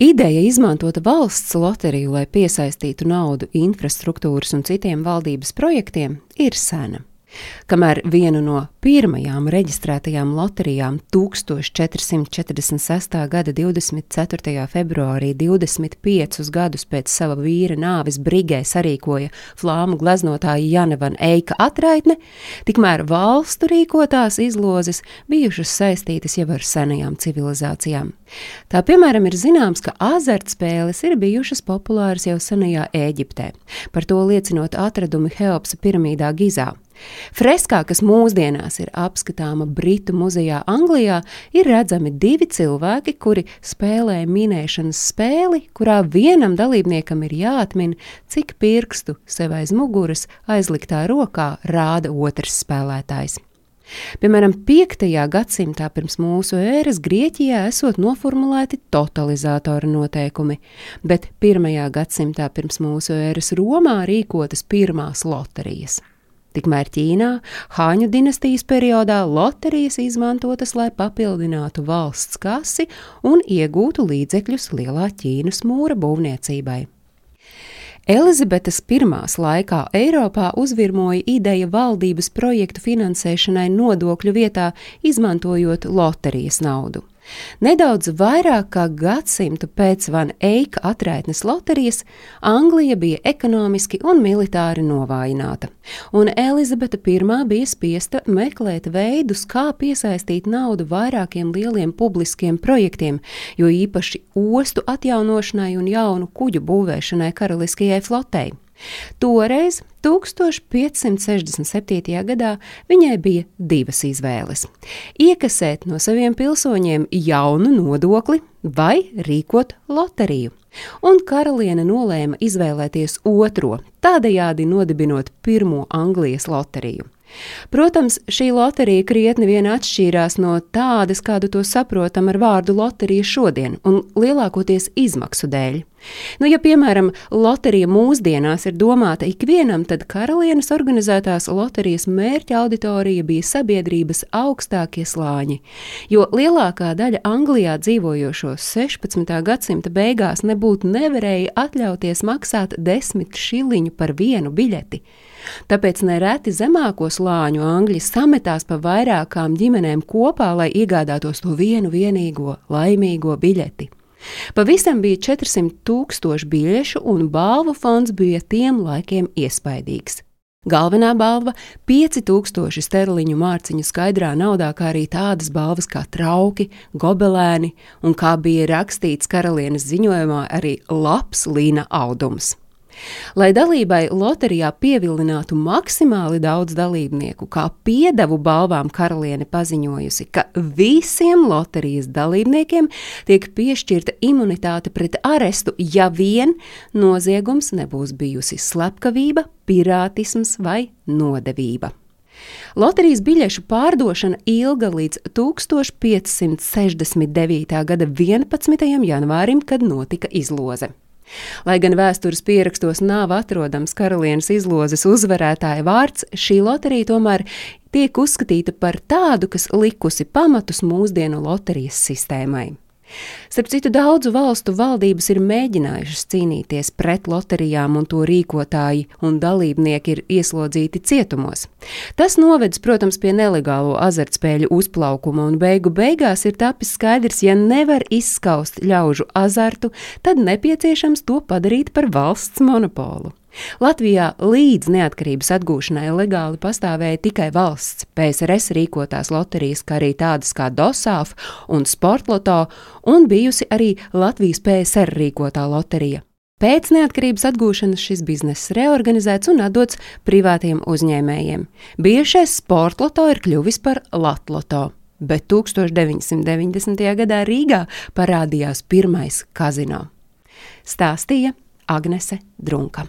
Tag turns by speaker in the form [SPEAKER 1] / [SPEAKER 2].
[SPEAKER 1] Ideja izmantot valsts loteriju, lai piesaistītu naudu infrastruktūras un citiem valdības projektiem, ir sena. Kamēr vienu no pirmajām reģistrētajām loterijām 1446. gada 24. februārī, 25 gadus pēc sava vīra nāves Brigē sarīkoja flāmu gleznotāja Janeva Eika atraitne, tikmēr valstu rīkotās izlozes bijušas saistītas jau ar senajām civilizācijām. Tā piemēram ir zināms, ka azartspēles ir bijušas populāras jau senajā Ēģiptē, par to liecinot atradumi Heopsa piramīdā Gizā. Freskā, kas mūsdienās ir apskatāma Britu muzejā Anglijā, ir redzami divi cilvēki, kuri spēlē minēšanas spēli, kurā vienam dalībniekam ir jāatmin, cik pirkstu sev aiz muguras aizliktā rokā rāda otrs spēlētājs. Piemēram, 5. gadsimtā pirms mūsu ēras Grieķijā esot noformulēti totalizātora noteikumi, bet 1. gadsimtā pirms mūsu ēras Romā rīkotas pirmās loterijas. Tikmēr Ķīnā Hāņu dinastijas periodā loterijas izmantotas, lai papildinātu valsts kasi un iegūtu līdzekļus lielā Ķīnas mūra būvniecībai. Elizabetes I laikā Eiropā uzvirmoja ideja valdības projektu finansēšanai nodokļu vietā, izmantojot loterijas naudu. Nedaudz vairāk kā gadsimtu pēc Van Eika atraitnes loterijas Anglija bija ekonomiski un militāri novājināta, un Elizabete I bija spiesta meklēt veidus, kā piesaistīt naudu vairākiem lieliem publiskiem projektiem, jo īpaši ostu atjaunošanai un jaunu kuģu būvēšanai karaliskajai flotei. Toreiz, 1567. gadā, viņai bija divas izvēles - iekasēt no saviem pilsoņiem jaunu nodokli vai rīkot loteriju. Un karaliene nolēma izvēlēties otro, tādējādi nodibinot pirmo Anglijas loteriju. Protams, šī loterija krietni vien atšķīrās no tādas, kādu to saprotam ar vārdu loterija šodien, un lielākoties izmaksu dēļ. Nu, ja, piemēram, loterija mūsdienās ir domāta ikvienam, tad karalienes organizētās loterijas mērķa auditorija bija sabiedrības augstākie slāņi, jo lielākā daļa Anglijā dzīvojošo 16. gadsimta beigās nebūtu nevarēja atļauties maksāt desmit šiliņu par vienu biļeti. Tāpēc nereti zemāko slāņu angļi sametās pa vairākām ģimenēm kopā, lai iegādātos to vienu vienīgo laimīgo biļeti. Pavisam bija 400 tūkstoši biļešu, un balvu fonds bija tiem laikiem iespaidīgs. Galvenā balva - 5000 sterliņu mārciņu skaidrā naudā, kā arī tādas balvas kā trauki, gobelēni un, kā bija rakstīts karalienes ziņojumā, arī labs līna audums. Lai dalībai loterijā pievilinātu maksimāli daudz dalībnieku, kā piedevu balvām karaliene paziņojusi, ka visiem loterijas dalībniekiem tiek piešķirta imunitāte pret arestu, ja vien noziegums nebūs bijusi slepkavība, pirātisms vai nodevība. Loterijas biļešu pārdošana ilga līdz 1569. gada 11. janvārim, kad notika izloze. Lai gan vēstures pierakstos nav atrodams karalienes izlozes uzvarētāja vārds, šī loterija tomēr tiek uzskatīta par tādu, kas likusi pamatus mūsdienu loterijas sistēmai. Starp citu, daudzu valstu valdības ir mēģinājušas cīnīties pret loterijām, un to rīkotāji un dalībnieki ir ieslodzīti cietumos. Tas novedis, protams, pie nelegālo azartspēļu uzplaukuma, un beigu beigās ir tapis skaidrs, ja nevar izskaust ļaužu azartu, tad nepieciešams to padarīt par valsts monopolu. Latvijā līdz neatkarības atgūšanai legāli pastāvēja tikai valsts PSRS rīkotās loterijas, kā arī tādas kā DOSAF un Sportloto, un bijusi arī Latvijas PSR rīkotā loterija. Pēc neatkarības atgūšanas šis bizness reorganizēts un atdots privātiem uzņēmējiem. Bijušais Sportloto ir kļuvis par Latloto. Bet 1990. gadā Rīgā parādījās pirmais kazino. Stāstīja Agnese Drunka.